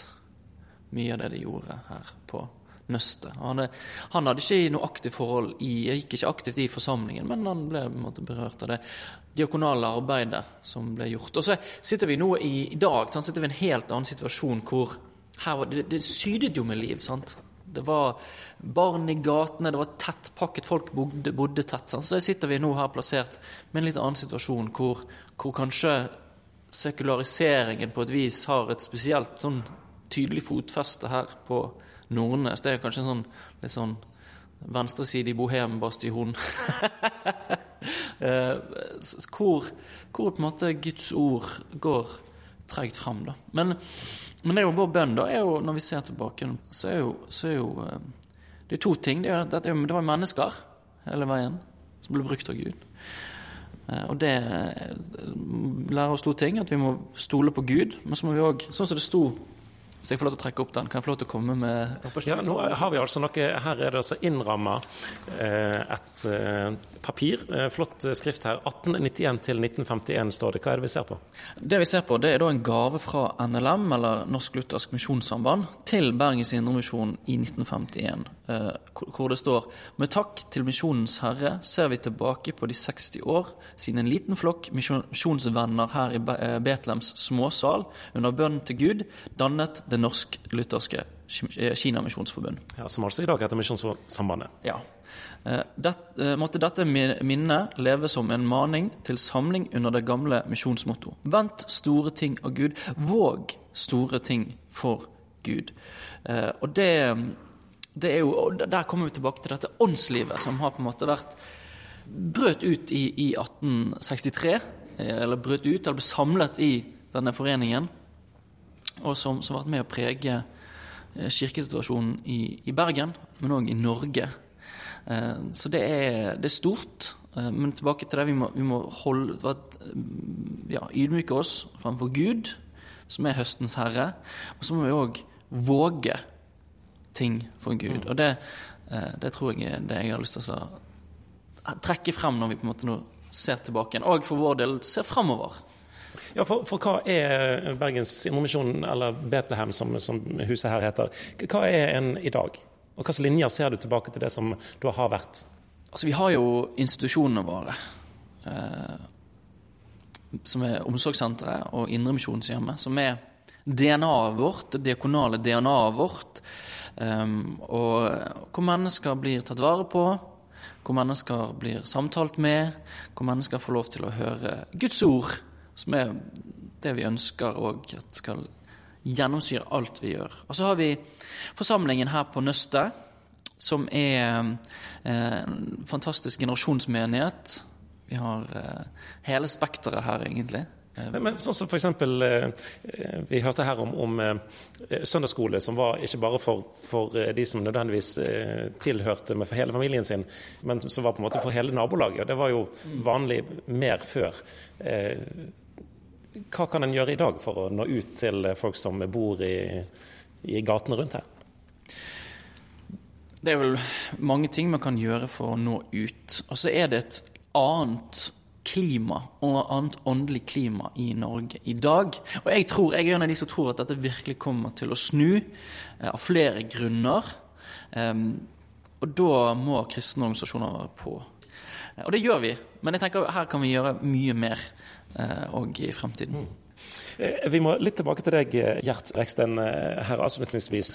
mye av det de gjorde her på Nøstet. Han, han, hadde ikke noe aktivt forhold i, gikk ikke aktivt i forsamlingen, men han ble måte berørt av det diakonale arbeidet som ble gjort. Og så sitter vi nå i, i dag sant, sitter vi i en helt annen situasjon hvor her, det, det sydet jo med liv. sant? Det var barn i gatene, det var tettpakket, folk bodde, bodde tett. Sant? Så sitter vi nå her plassert med en litt annen situasjon hvor, hvor kanskje sekulariseringen på et vis har et spesielt sånn tydelig fotfeste her på Nordnes. Det er kanskje en sånn litt sånn venstresidig bohembastion. eh, hvor, hvor på en måte Guds ord går tregt fram. Da. Men, men det er jo vår bønn, da, jo, når vi ser tilbake, så er jo, så er jo eh, Det er to ting. Det, er, det, var mennesker hele veien som ble brukt av Gud. Eh, og det lærer oss to ting. At vi må stole på Gud. Men så må vi òg, sånn som det sto hvis jeg får lov til å trekke opp den, kan jeg få lov til å komme med Ja, nå har vi altså noe Her er det altså innramma eh, et papir. Flott skrift her. 1891 til 1951 står det. Hva er det vi ser på? Det vi ser på, det er da en gave fra NLM, eller Norsk Luthersk Misjonssamband, til Bergens Indremisjon i 1951. Eh, hvor det står Med takk til Misjonens Herre ser vi tilbake på de 60 år siden en liten flokk misjonsvenner her i Betlehems Betlems småsal under bønn til Gud dannet Det norsk-lutherske Kina Misjonsforbund. Ja, Som altså i dag heter Misjonssambandet. Ja. Eh, det, eh, måtte dette minnet leve som en maning til samling under det gamle misjonsmotto. Vent store ting av Gud. Våg store ting for Gud. Eh, og det, det er jo, Der kommer vi tilbake til dette åndslivet som har på en måte vært brøt ut i, i 1863. Eller brøt ut, eller ble samlet i denne foreningen. Og som, har vært med å prege kirkesituasjonen i, i Bergen, men òg i Norge Eh, så det er, det er stort. Eh, men tilbake til det, vi må, vi må holde, ja, ydmyke oss framfor Gud, som er høstens herre. Og så må vi òg våge ting for Gud. Og det, eh, det, tror jeg er det jeg har lyst til å trekke frem når vi på en måte nå ser tilbake igjen. Og for vår del ser fremover. Ja, for, for, hva er Bergens Indremisjon, eller Betlehem som, som, huset her heter, hva er en i dag? Og Hvilke linjer ser du tilbake til det som da har vært? Altså, Vi har jo institusjonene våre. Eh, som er omsorgssenteret og Indremisjonshjemmet. Som er DNA-et vårt, det diakonale DNA-et vårt. Um, og hvor mennesker blir tatt vare på, hvor mennesker blir samtalt med, hvor mennesker får lov til å høre Guds ord, som er det vi ønsker òg at skal gjennomsyre alt vi gjør. Og så har vi forsamlingen her på Nøstet, som er eh, en fantastisk generasjonsmenighet. Vi har eh, hele spekteret her, egentlig. Men, men sånn som for eksempel, eh, Vi hørte her om, om søndagsskole, som var ikke bare for, for, de som nødvendigvis tilhørte med hele familien sin, men som var på en måte for hele nabolaget. Det var jo vanlig mer før. Hva kan en gjøre i dag for å nå ut til folk som bor i, i gatene rundt her? Det er vel mange ting man kan gjøre for å nå ut. Og så er det et annet klima og annet åndelig klima i Norge i dag. Og jeg tror, jeg er en av de som tror at dette virkelig kommer til å snu, eh, av flere grunner. Um, og da må kristne organisasjoner være på. Og det gjør vi, men jeg tenker her kan vi gjøre mye mer òg eh, i fremtiden. Mm. Vi må litt tilbake til deg, Gjert Reksten, eh, her avslutningsvis.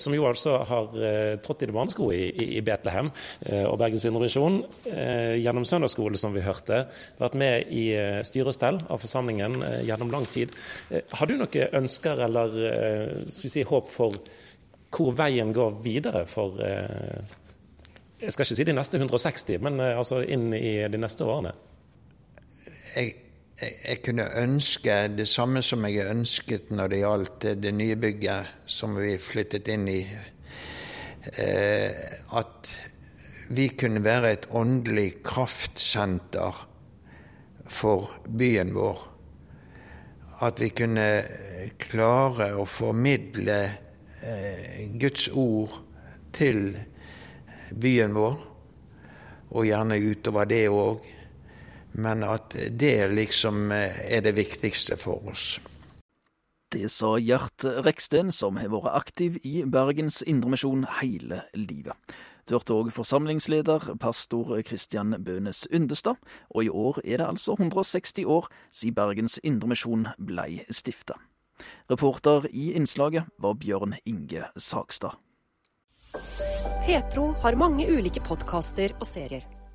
Som jo altså har trådt i det barnesko i, i Betlehem og Bergens Indremisjon. Gjennom søndagsskole, som vi hørte. Vært med i styre og stell av forsamlingen gjennom lang tid. Har du noen ønsker eller skal vi si, håp for hvor veien går videre for jeg skal ikke si de neste 160, men altså inn i de neste årene? Jeg jeg kunne ønske det samme som jeg ønsket når det gjaldt det nye bygget som vi flyttet inn i. Eh, at vi kunne være et åndelig kraftsenter for byen vår. At vi kunne klare å formidle eh, Guds ord til byen vår, og gjerne utover det òg men at det liksom eh, er det viktigste for oss. Det sa Gjert Reksten, som har vært aktiv i Bergens Indremisjon hele livet. Du hørte òg forsamlingsleder, pastor Kristian Bønes Undestad, og i år er det altså 160 år siden Bergens Indremisjon blei stifta. Reporter i innslaget var Bjørn Inge Sagstad. Petro har mange ulike podkaster og serier.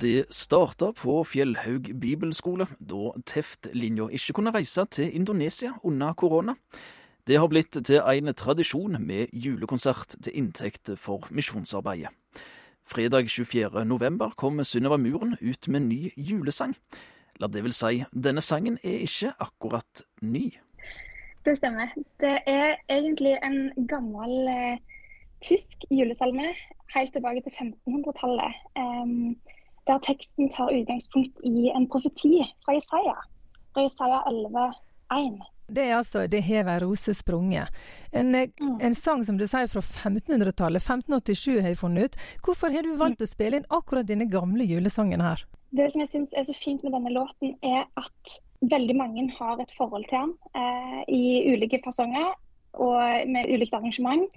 Det starta på Fjellhaug bibelskole, da Teft-linja ikke kunne reise til Indonesia under korona. Det har blitt til en tradisjon med julekonsert til inntekt for misjonsarbeidet. Fredag 24. november kom Synnøve Muren ut med ny julesang. La det vil si, denne sangen er ikke akkurat ny. Det stemmer. Det er egentlig en gammel eh, tysk julesalme helt tilbake til 1500-tallet. Um, der teksten tar utgangspunkt i en profeti fra Jesaja, fra Jesaja 11,1. Det er altså 'Det hev ei rose sprunget'. En, eh, mm. en, sang som du sier fra 1500-tallet. 1587 har jeg funnet ut. Hvorfor har du valgt å spille inn akkurat denne gamle julesangen her? Det som jeg syns er så fint med denne låten, er at veldig mange har et forhold til den eh, i ulike fasonger og med ulikt arrangement.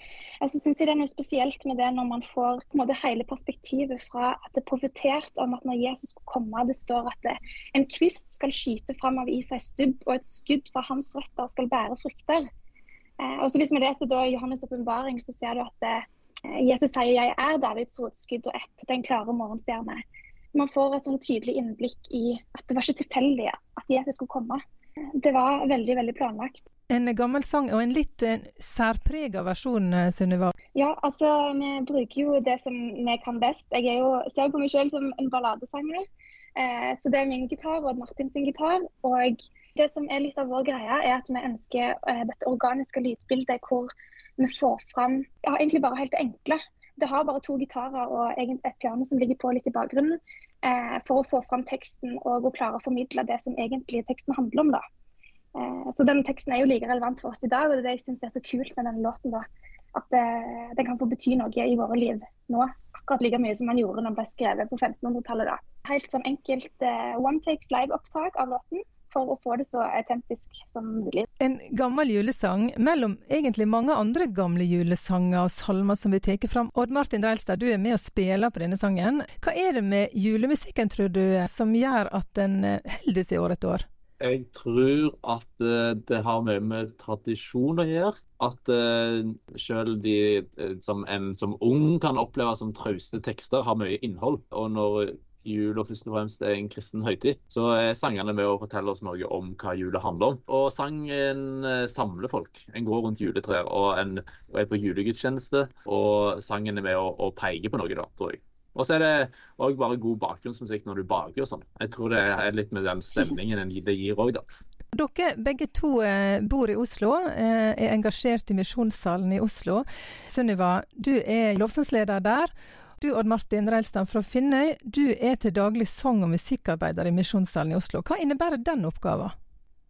Jeg det er noe spesielt med det når man får måte, hele perspektivet fra at det er profetert om at når Jesus skulle komme, det står at det, en kvist skal skyte fram av Isai stubb, og et skudd fra hans røtter skal bære frukter. Eh, og så Hvis vi leser da Johannes' åpenbaring, så ser du at eh, Jesus sier 'jeg er Davids rotskudd og ett, den klare morgenstjerne'. Man får et sånn tydelig innblikk i at det var ikke tilfeldig at Jesus skulle komme. Det var veldig veldig planlagt. En gammel sang og en litt eh, særprega versjon, eh, Sunniva? Ja, altså vi bruker jo det som vi kan best. Jeg er jo, ser på meg selv som en balladesanger. Eh, så det er min gitar og Martin sin gitar. Og det som er litt av vår greie, er at vi ønsker eh, dette organiske lydbildet hvor vi får fram ja, egentlig bare helt enkle. Det har bare to gitarer og et piano som ligger på litt i bakgrunnen, eh, for å få fram teksten og å klare å formidle det som egentlig teksten handler om. da. Eh, så den teksten er jo like relevant for oss i dag, og det er jeg er så kult med denne låten. da, At eh, den kan få bety noe i våre liv nå, akkurat like mye som den gjorde når den ble skrevet på 1500-tallet. da. Helt sånn enkelt uh, one takes live-opptak av låten for å få det så autentisk som mulig. En gammel julesang mellom egentlig mange andre gamle julesanger og salmer som vi tar fram. Odd Martin Dreilstad, du er med og spiller på denne sangen. Hva er det med julemusikken, tror du, som gjør at den holder seg år etter år? Jeg tror at eh, det har mye med tradisjon å gjøre. At uh, selv de eh, som en som ung kan oppleve som trauste tekster, har mye innhold. Og når jula først og fremst er en kristen høytid, så er sangene med å fortelle oss noe om hva jula handler om. Og sangen samler folk. En går rundt juletrær og, og er på julegudstjeneste. Og sangen er med å, å peke på noe, da, tror jeg. Og så er det òg bare god bakgrunnsmusikk når du baker og sånn. Jeg tror det er litt med den stemningen det gir òg, da. Dere begge to eh, bor i Oslo, eh, er engasjert i Misjonssalen i Oslo. Sunniva, du er lovsangsleder der. Du Odd Martin Reilstad fra Finnøy, du er til daglig sang- og musikkarbeider i Misjonssalen i Oslo. Hva innebærer den oppgaven?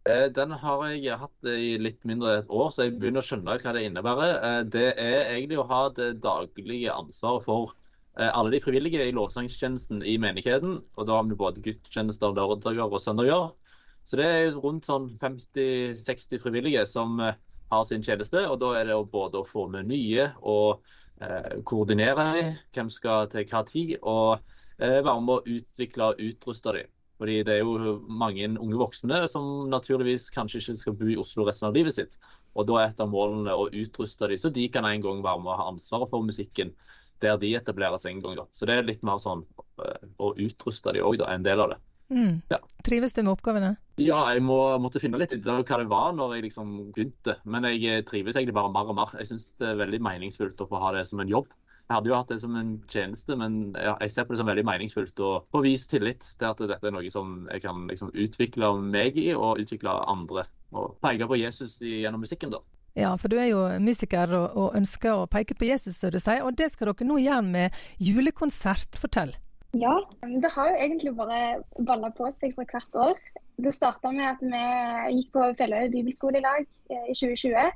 Eh, den har jeg hatt i litt mindre et år, så jeg begynner å skjønne hva det innebærer. Det er egentlig å ha det daglige ansvaret for alle de frivillige i lovsangstjenesten i menigheten. Og da har vi både gudstjenester lørdager og søndager. Så det er rundt sånn 50-60 frivillige som eh, har sin tjeneste. Og da er det både å få med nye og eh, koordinere hvem skal til hva tid, og eh, være med å utvikle og utruste dem. Fordi det er jo mange unge voksne som naturligvis kanskje ikke skal bo i Oslo resten av livet sitt. Og da er et av målene å utruste dem, så de kan en gang være med å ha ansvaret for musikken der de etablerer seg en gang. da. Så det er litt mer sånn uh, å utruste de òg, en del av det. Mm. Ja. Trives du med oppgavene? Ja, jeg må, måtte finne litt ut hva det var når jeg liksom begynte. Men jeg eh, trives egentlig bare mer og mer. Jeg syns det er veldig meningsfullt å få ha det som en jobb. Jeg hadde jo hatt det som en tjeneste, men jeg ser på det som veldig meningsfullt å få vist tillit til at dette er noe som jeg kan liksom utvikle meg i, og utvikle andre. Og peke på Jesus gjennom musikken, da. Ja, for du er jo musiker og, og, ønsker å peke på Jesus, som du sier. Og det skal dere nå gjøre med julekonsert. Fortell. Ja, det har jo egentlig bare balla på seg for hvert år. Det starta med at vi gikk på Fjelløy bibelskole i lag eh, i 2020.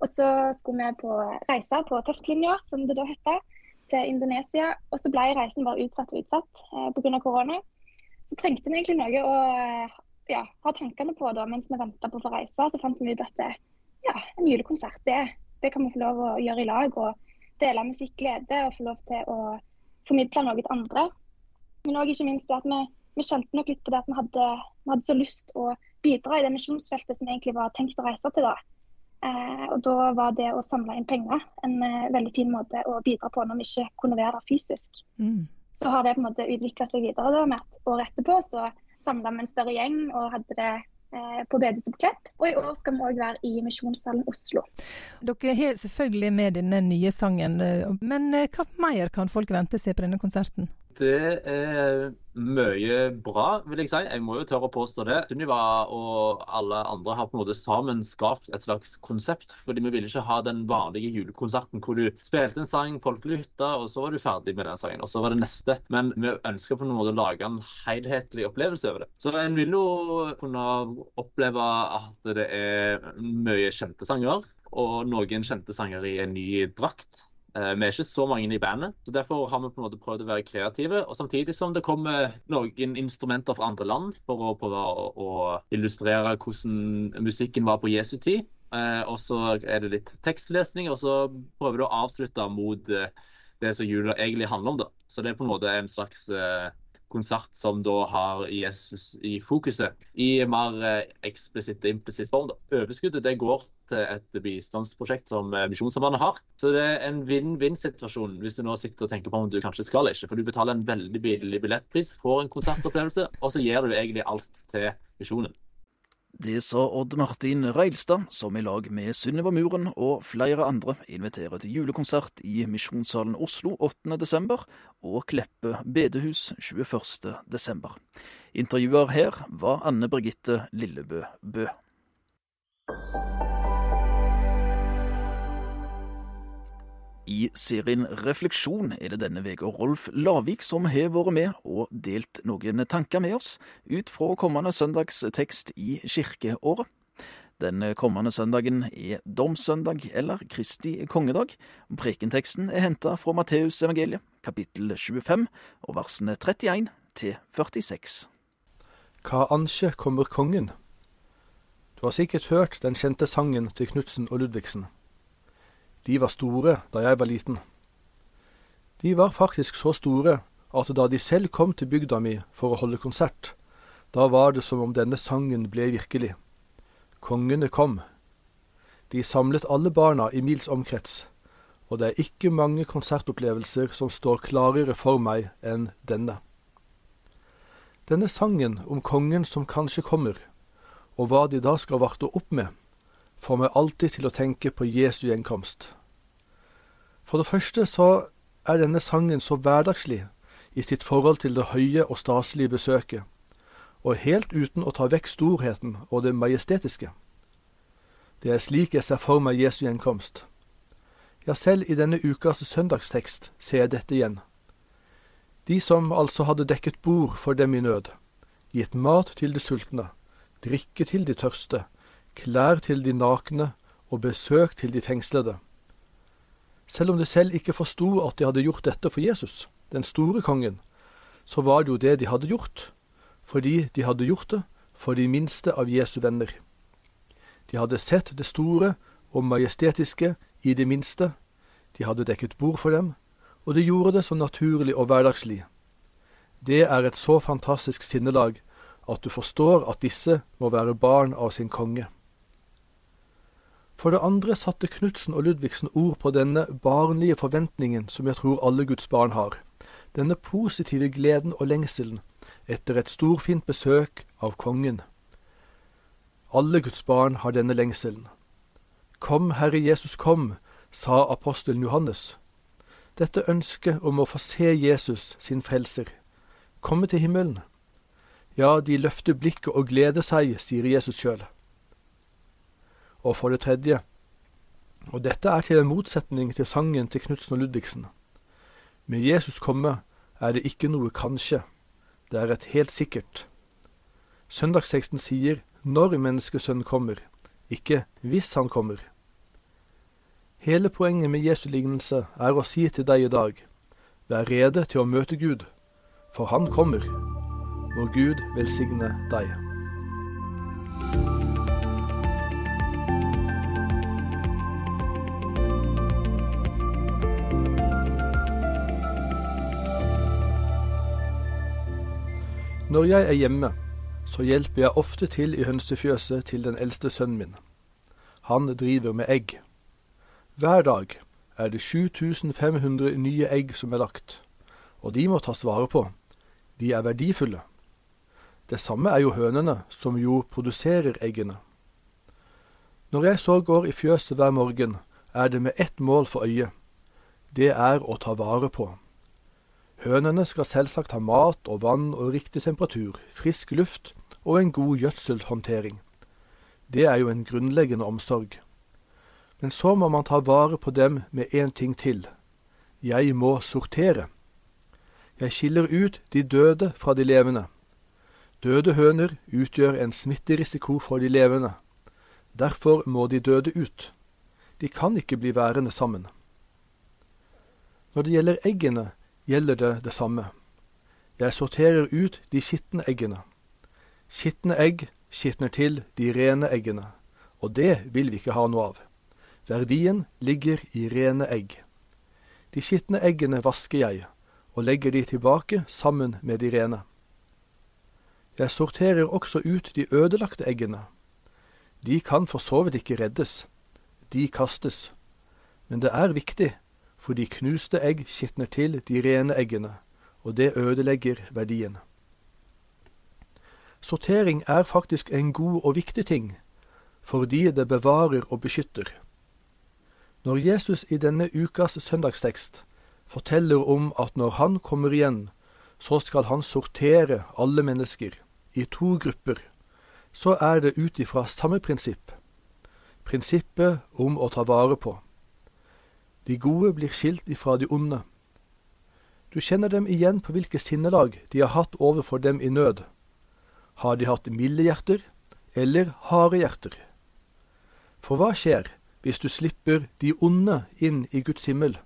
Og så skulle vi på reise på Tøftlinja, som det da heter, til Indonesia. Og så ble reisen bare utsatt og utsatt eh, pga. korona. Så trengte vi egentlig noe å ja, ha tankene på da, mens vi venta på å få reise. Så fant vi ut at det, ja, en julekonsert, det, det kan vi få lov å gjøre i lag. Og dele musikkglede og få lov til å formidle noe til andre. Men òg ikke minst det at vi, vi kjente nok litt på det at vi hadde, vi hadde, så lyst å bidra i det misjonsfeltet som vi egentlig var tenkt å reise til da. Eh, og da var det å samle inn penger en eh, veldig fin måte å bidra på når vi ikke kunne være der fysisk. Mm. Så har det på en måte utvikla seg videre da, med at året etterpå så samla vi en større gjeng og hadde det på bedehuset på Klepp. Og i år skal vi òg være i Misjonssalen Oslo. Dere har selvfølgelig med denne nye sangen, eh, men eh, hva mer kan folk vente seg på denne konserten? Det er mye bra, vil jeg si. Jeg må jo tørre å påstå det. Sunniva og alle andre har på en måte sammen skapt et slags konsept. fordi vi ville ikke ha den vanlige julekonserten hvor du spilte en sang, folk lytta, og så var du ferdig med den sangen. Og så var det neste. Men vi ønsker på en måte å lage en helhetlig opplevelse over det. Så en vil jo kunne oppleve at det er mye kjente sanger. Og noen kjente sanger i en ny drakt. Eh, vi er ikke så mange i bandet, så derfor har vi på en måte prøvd å være kreative. og Samtidig som det kommer noen instrumenter fra andre land for å prøve å, illustrere hvordan musikken var på Jesu tid. Eh, og så er det litt tekstlesning, og så prøver du å avslutte mot eh, det som jula egentlig handler om. da. Så det er på en måte en slags konsert som da har Jesus i fokuset, i mer eksplisitt og implisitt form. da. Overskuddet det går til et bistandsprosjekt som eh, Misjonssambandet har. Så det er en vinn-vinn-situasjon hvis du nå sitter og tenker på om du kanskje skal ikke. For du betaler en veldig billig billettpris, får en konsertopplevelse, og så gir du egentlig alt til misjonen. Det sa Odd Martin Reilstad, som i lag med Sunniva Muren og flere andre inviterer til julekonsert i Misjonssalen Oslo 8.12. og Kleppe bedehus 21.12. Intervjuer her var Anne Birgitte Lillebø Bø. I serien Refleksjon er det denne uka Rolf Lavik som har vært med og delt noen tanker med oss ut fra kommende søndags tekst i kirkeåret. Den kommende søndagen er domssøndag eller Kristi kongedag. Prekenteksten er henta fra Matteusevangeliet, kapittel 25, og versene 31 til 46. Hva ansje kommer kongen? Du har sikkert hørt den kjente sangen til Knutsen og Ludvigsen. De var store da jeg var liten. De var faktisk så store at da de selv kom til bygda mi for å holde konsert, da var det som om denne sangen ble virkelig. Kongene kom. De samlet alle barna i mils omkrets, og det er ikke mange konsertopplevelser som står klarere for meg enn denne. Denne sangen om kongen som kanskje kommer, og hva de da skal varte opp med, får meg alltid til å tenke på Jesu gjenkomst. For det første så er denne sangen så hverdagslig i sitt forhold til det høye og staselige besøket, og helt uten å ta vekk storheten og det majestetiske. Det er slik jeg ser for meg Jesu gjenkomst. Ja, selv i denne ukas søndagstekst ser jeg dette igjen. De som altså hadde dekket bord for dem i nød, gitt mat til de sultne, drikke til de tørste, klær til de nakne og besøk til de fengslede. Selv om de selv ikke forsto at de hadde gjort dette for Jesus, den store kongen, så var det jo det de hadde gjort, fordi de hadde gjort det for de minste av Jesu venner. De hadde sett det store og majestetiske i det minste, de hadde dekket bord for dem, og de gjorde det så naturlig og hverdagslig. Det er et så fantastisk sinnelag at du forstår at disse må være barn av sin konge. For det andre satte Knutsen og Ludvigsen ord på denne barnlige forventningen som jeg tror alle Guds barn har, denne positive gleden og lengselen etter et storfint besøk av kongen. Alle Guds barn har denne lengselen. Kom, Herre Jesus, kom, sa apostelen Johannes. Dette ønsket om å få se Jesus, sin frelser, komme til himmelen, ja, de løfter blikket og gleder seg, sier Jesus sjøl. Og for det tredje, og dette er til en motsetning til sangen til Knutsen og Ludvigsen, med Jesus komme er det ikke noe kanskje, det er et helt sikkert. Søndagsteksten sier når menneskesønnen kommer, ikke hvis han kommer. Hele poenget med Jesu lignelse er å si til deg i dag, vær rede til å møte Gud, for han kommer. Må Gud velsigne deg. Når jeg er hjemme, så hjelper jeg ofte til i hønsefjøset til den eldste sønnen min. Han driver med egg. Hver dag er det 7500 nye egg som er lagt, og de må tas vare på. De er verdifulle. Det samme er jo hønene, som jo produserer eggene. Når jeg så går i fjøset hver morgen, er det med ett mål for øyet. Det er å ta vare på. Hønene skal selvsagt ha mat og vann og riktig temperatur, frisk luft og en god gjødselhåndtering. Det er jo en grunnleggende omsorg. Men så må man ta vare på dem med én ting til. Jeg må sortere. Jeg skiller ut de døde fra de levende. Døde høner utgjør en smitterisiko for de levende. Derfor må de døde ut. De kan ikke bli værende sammen. Når det gjelder eggene, gjelder det det samme. Jeg sorterer ut de skitne eggene. Skitne egg skitner til de rene eggene, og det vil vi ikke ha noe av. Verdien ligger i rene egg. De skitne eggene vasker jeg, og legger de tilbake sammen med de rene. Jeg sorterer også ut de ødelagte eggene. De kan for så vidt ikke reddes, de kastes, men det er viktig for de knuste egg skitner til de rene eggene, og det ødelegger verdien. Sortering er faktisk en god og viktig ting, fordi det bevarer og beskytter. Når Jesus i denne ukas søndagstekst forteller om at når han kommer igjen, så skal han sortere alle mennesker i to grupper, så er det ut ifra samme prinsipp, prinsippet om å ta vare på. De gode blir skilt ifra de onde. Du kjenner dem igjen på hvilke sinnelag de har hatt overfor dem i nød. Har de hatt milde hjerter eller harde hjerter? For hva skjer hvis du slipper de onde inn i Guds himmel?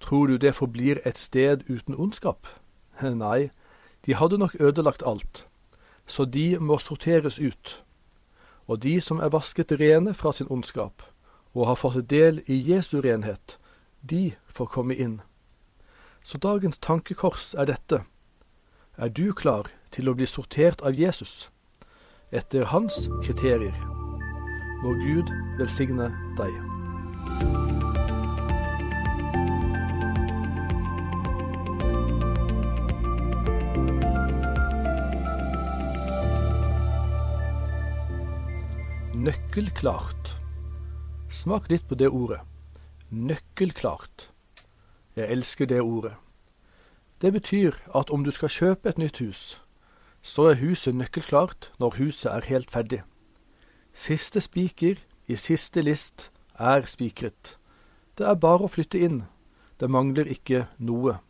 Tror du det forblir et sted uten ondskap? Nei, de hadde nok ødelagt alt, så de må sorteres ut. Og de som er vasket rene fra sin ondskap, og har fått del i Jesu renhet, de får komme inn. Så dagens tankekors er dette. Er du klar til å bli sortert av Jesus etter hans kriterier? Må Gud velsigne deg. Nøkkelklart. Smak litt på det ordet. Nøkkelklart. Jeg elsker det ordet. Det betyr at om du skal kjøpe et nytt hus, så er huset nøkkelklart når huset er helt ferdig. Siste spiker i siste list er spikret. Det er bare å flytte inn. Det mangler ikke noe.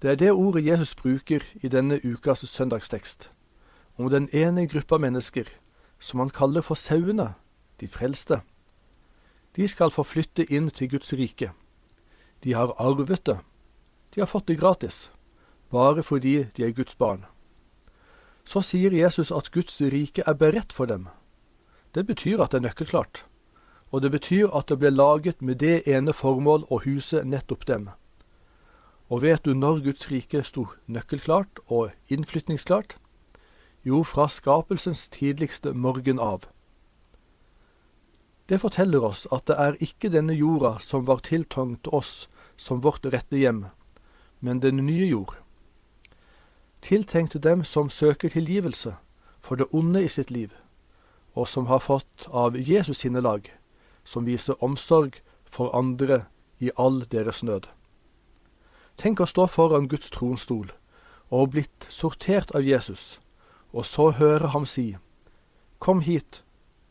Det er det ordet Jesus bruker i denne ukas søndagstekst, om den ene gruppa mennesker som han kaller for sauene de frelste. De skal få flytte inn til Guds rike. De har arvet det. De har fått det gratis, bare fordi de er Guds barn. Så sier Jesus at Guds rike er beredt for dem. Det betyr at det er nøkkelklart, og det betyr at det ble laget med det ene formål å huse nettopp dem. Og vet du når Guds rike sto nøkkelklart og innflytningsklart? Jo, fra skapelsens tidligste morgen av. Det forteller oss at det er ikke denne jorda som var tiltenkt oss som vårt rette hjem, men den nye jord. Tiltenkt dem som søker tilgivelse for det onde i sitt liv, og som har fått av Jesus sinnelag, som viser omsorg for andre i all deres nød. Tenk å stå foran Guds tronstol og blitt sortert av Jesus, og så høre ham si, Kom hit,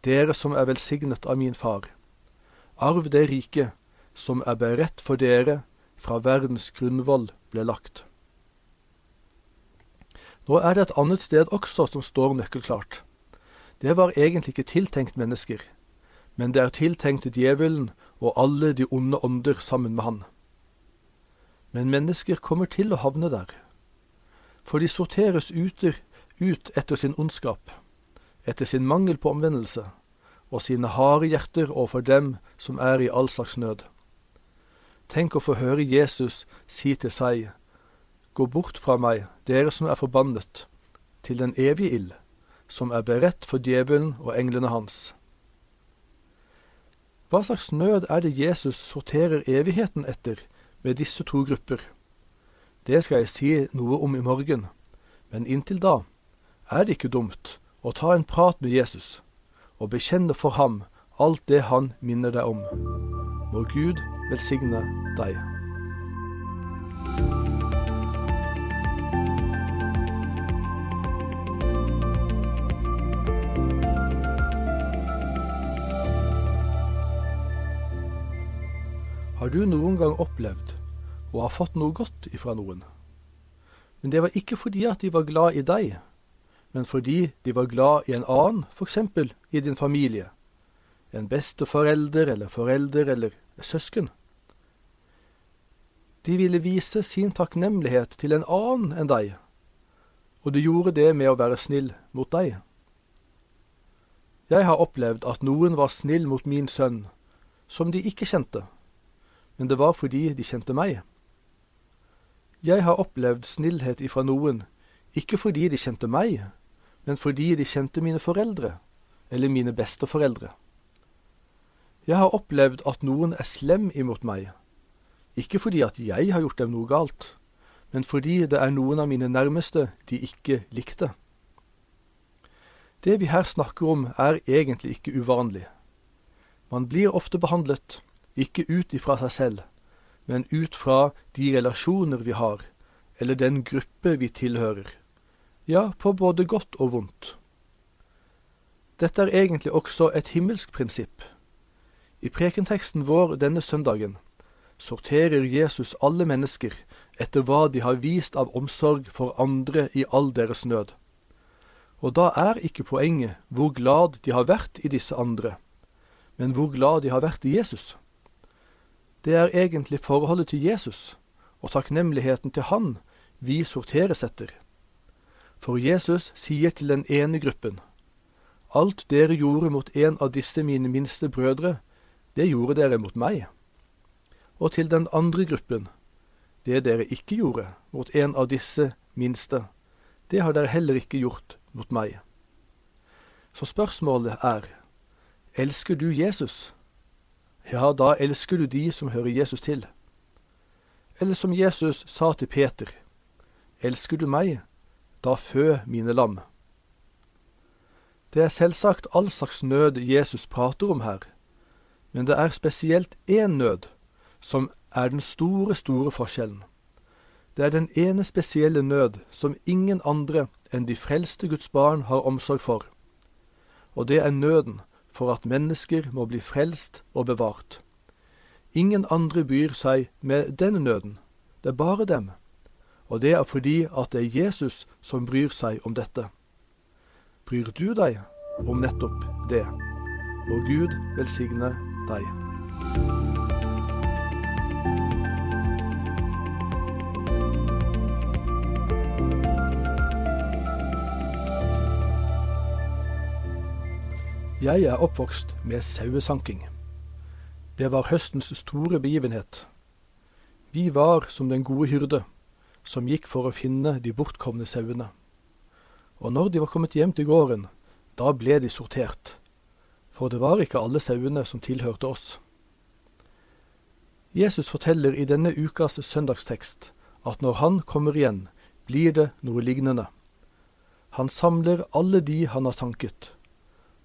dere som er velsignet av min far. Arv det riket som er beredt for dere fra verdens grunnvoll ble lagt. Nå er det et annet sted også som står nøkkelklart. Det var egentlig ikke tiltenkt mennesker, men det er tiltenkt djevelen og alle de onde ånder sammen med han. Men mennesker kommer til å havne der, for de sorteres uter, ut etter sin ondskap etter sin mangel på omvendelse og sine harde hjerter overfor dem som er i all slags nød. Tenk å få høre Jesus si til seg, Gå bort fra meg, dere som er forbannet, til den evige ild, som er beredt for djevelen og englene hans. Hva slags nød er det Jesus sorterer evigheten etter med disse to grupper? Det skal jeg si noe om i morgen, men inntil da er det ikke dumt å ta en prat med Jesus og bekjenne for ham alt det han minner deg om. Må Gud velsigne deg. Har du noen gang opplevd å ha fått noe godt ifra noen? Men det var ikke fordi at de var glad i deg, men fordi de var glad i en annen, f.eks. i din familie, en besteforelder eller forelder eller søsken. De ville vise sin takknemlighet til en annen enn deg, og de gjorde det med å være snill mot deg. Jeg har opplevd at noen var snill mot min sønn, som de ikke kjente, men det var fordi de kjente meg. Jeg har opplevd snillhet ifra noen, ikke fordi de kjente meg, men fordi de kjente mine foreldre, eller mine besteforeldre. Jeg har opplevd at noen er slem imot meg, ikke fordi at jeg har gjort dem noe galt, men fordi det er noen av mine nærmeste de ikke likte. Det vi her snakker om, er egentlig ikke uvanlig. Man blir ofte behandlet, ikke ut ifra seg selv, men ut fra de relasjoner vi har, eller den gruppe vi tilhører. Ja, på både godt og vondt. Dette er egentlig også et himmelsk prinsipp. I prekenteksten vår denne søndagen sorterer Jesus alle mennesker etter hva de har vist av omsorg for andre i all deres nød. Og da er ikke poenget hvor glad de har vært i disse andre, men hvor glad de har vært i Jesus det er egentlig forholdet til Jesus og takknemligheten til Han vi sorteres etter. For Jesus sier til den ene gruppen, Alt dere gjorde mot en av disse mine minste brødre, det gjorde dere mot meg. Og til den andre gruppen, det dere ikke gjorde mot en av disse minste, det har dere heller ikke gjort mot meg. Så spørsmålet er, elsker du Jesus? ja, da elsker du de som hører Jesus til. Eller som Jesus sa til Peter, elsker du meg, da fø mine lam. Det er selvsagt all slags nød Jesus prater om her, men det er spesielt én nød som er den store, store forskjellen. Det er den ene spesielle nød som ingen andre enn de frelste Guds barn har omsorg for, og det er nøden for at mennesker må bli frelst og bevart. Ingen andre byr seg med denne nøden, det er bare dem, og det er fordi at det er Jesus som bryr seg om dette. Bryr du deg om nettopp det? Må Gud velsigne deg. Jeg er oppvokst med sauesanking. Det var høstens store begivenhet. Vi var som den gode hyrde, som gikk for å finne de bortkomne sauene. Og når de var kommet hjem til gården, da ble de sortert, for det var ikke alle sauene som tilhørte oss. Jesus forteller i denne ukas søndagstekst at når han kommer igjen, blir det noe lignende. Han samler alle de han har sanket,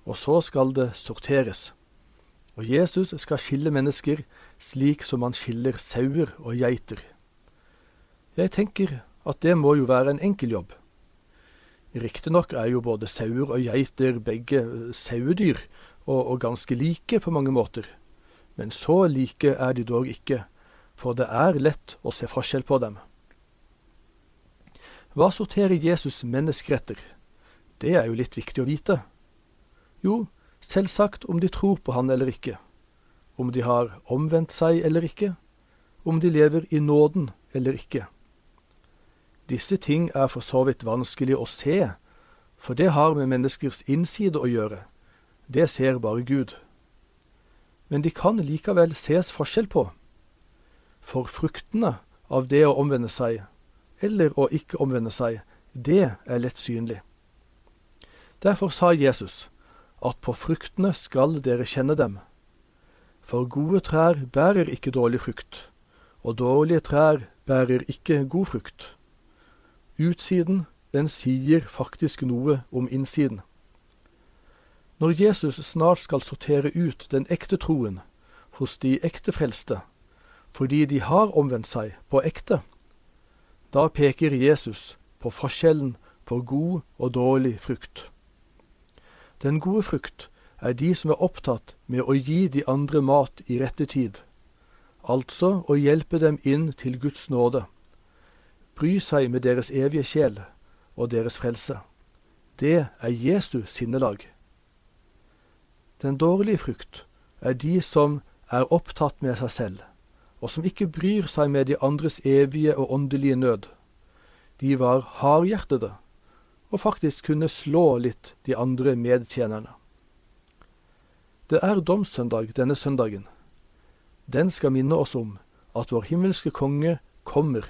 og så skal det sorteres. Og Jesus skal skille mennesker slik som han skiller sauer og geiter. Jeg tenker at det må jo være en enkel jobb. Riktignok er jo både sauer og geiter begge sauedyr, og, og ganske like på mange måter, men så like er de dog ikke, for det er lett å se forskjell på dem. Hva sorterer Jesus mennesker etter? Det er jo litt viktig å vite. Jo, selvsagt om de tror på han eller ikke, om de har omvendt seg eller ikke, om de lever i nåden eller ikke. Disse ting er for så vidt vanskelig å se, For det har med menneskers innside å gjøre. Det ser bare Gud. Men de kan likevel ses forskjell på. For fruktene av det å omvende seg, eller å ikke omvende seg, det er lett synlig. Derfor sa Jesus at på fruktene skal dere kjenne dem. For gode trær bærer ikke dårlig frukt, og dårlige trær bærer ikke god frukt. Utsiden, den sier faktisk noe om innsiden. Når Jesus snart skal sortere ut den ekte troen hos de ekte frelste, fordi de har omvendt seg på ekte, da peker Jesus på forskjellen på god og dårlig frukt. Den gode frukt er de som er opptatt med å gi de andre mat i rette tid, altså å hjelpe dem inn til Guds nåde, bry seg med deres evige sjel og deres frelse. Det er Jesu sinnelag. Den dårlige frukt er de som er opptatt med seg selv, og som ikke bryr seg med de andres evige og åndelige nød. De var hardhjertede og faktisk kunne slå litt de andre medtjenerne. Det er domssøndag denne søndagen. Den skal minne oss om at vår himmelske konge kommer,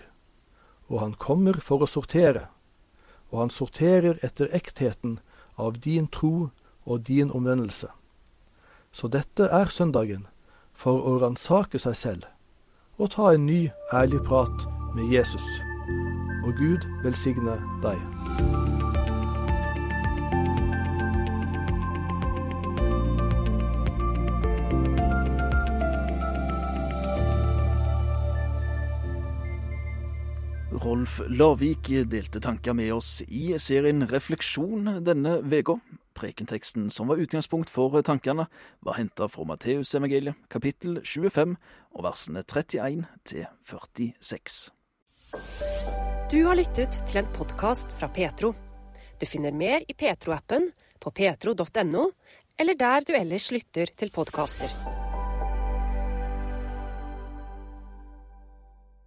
og han kommer for å sortere, og han sorterer etter ektheten av din tro og din omvendelse. Så dette er søndagen for å ransake seg selv og ta en ny, ærlig prat med Jesus. Og Gud velsigne deg. Rolf Lavik delte tanker med oss i serien Refleksjon denne uka. Prekenteksten som var utgangspunkt for tankene, var henta fra Matteusevangeliet kapittel 25 og versene 31 til 46. Du har lyttet til en podkast fra Petro. Du finner mer i Petro-appen, på petro.no, eller der du ellers lytter til podkaster.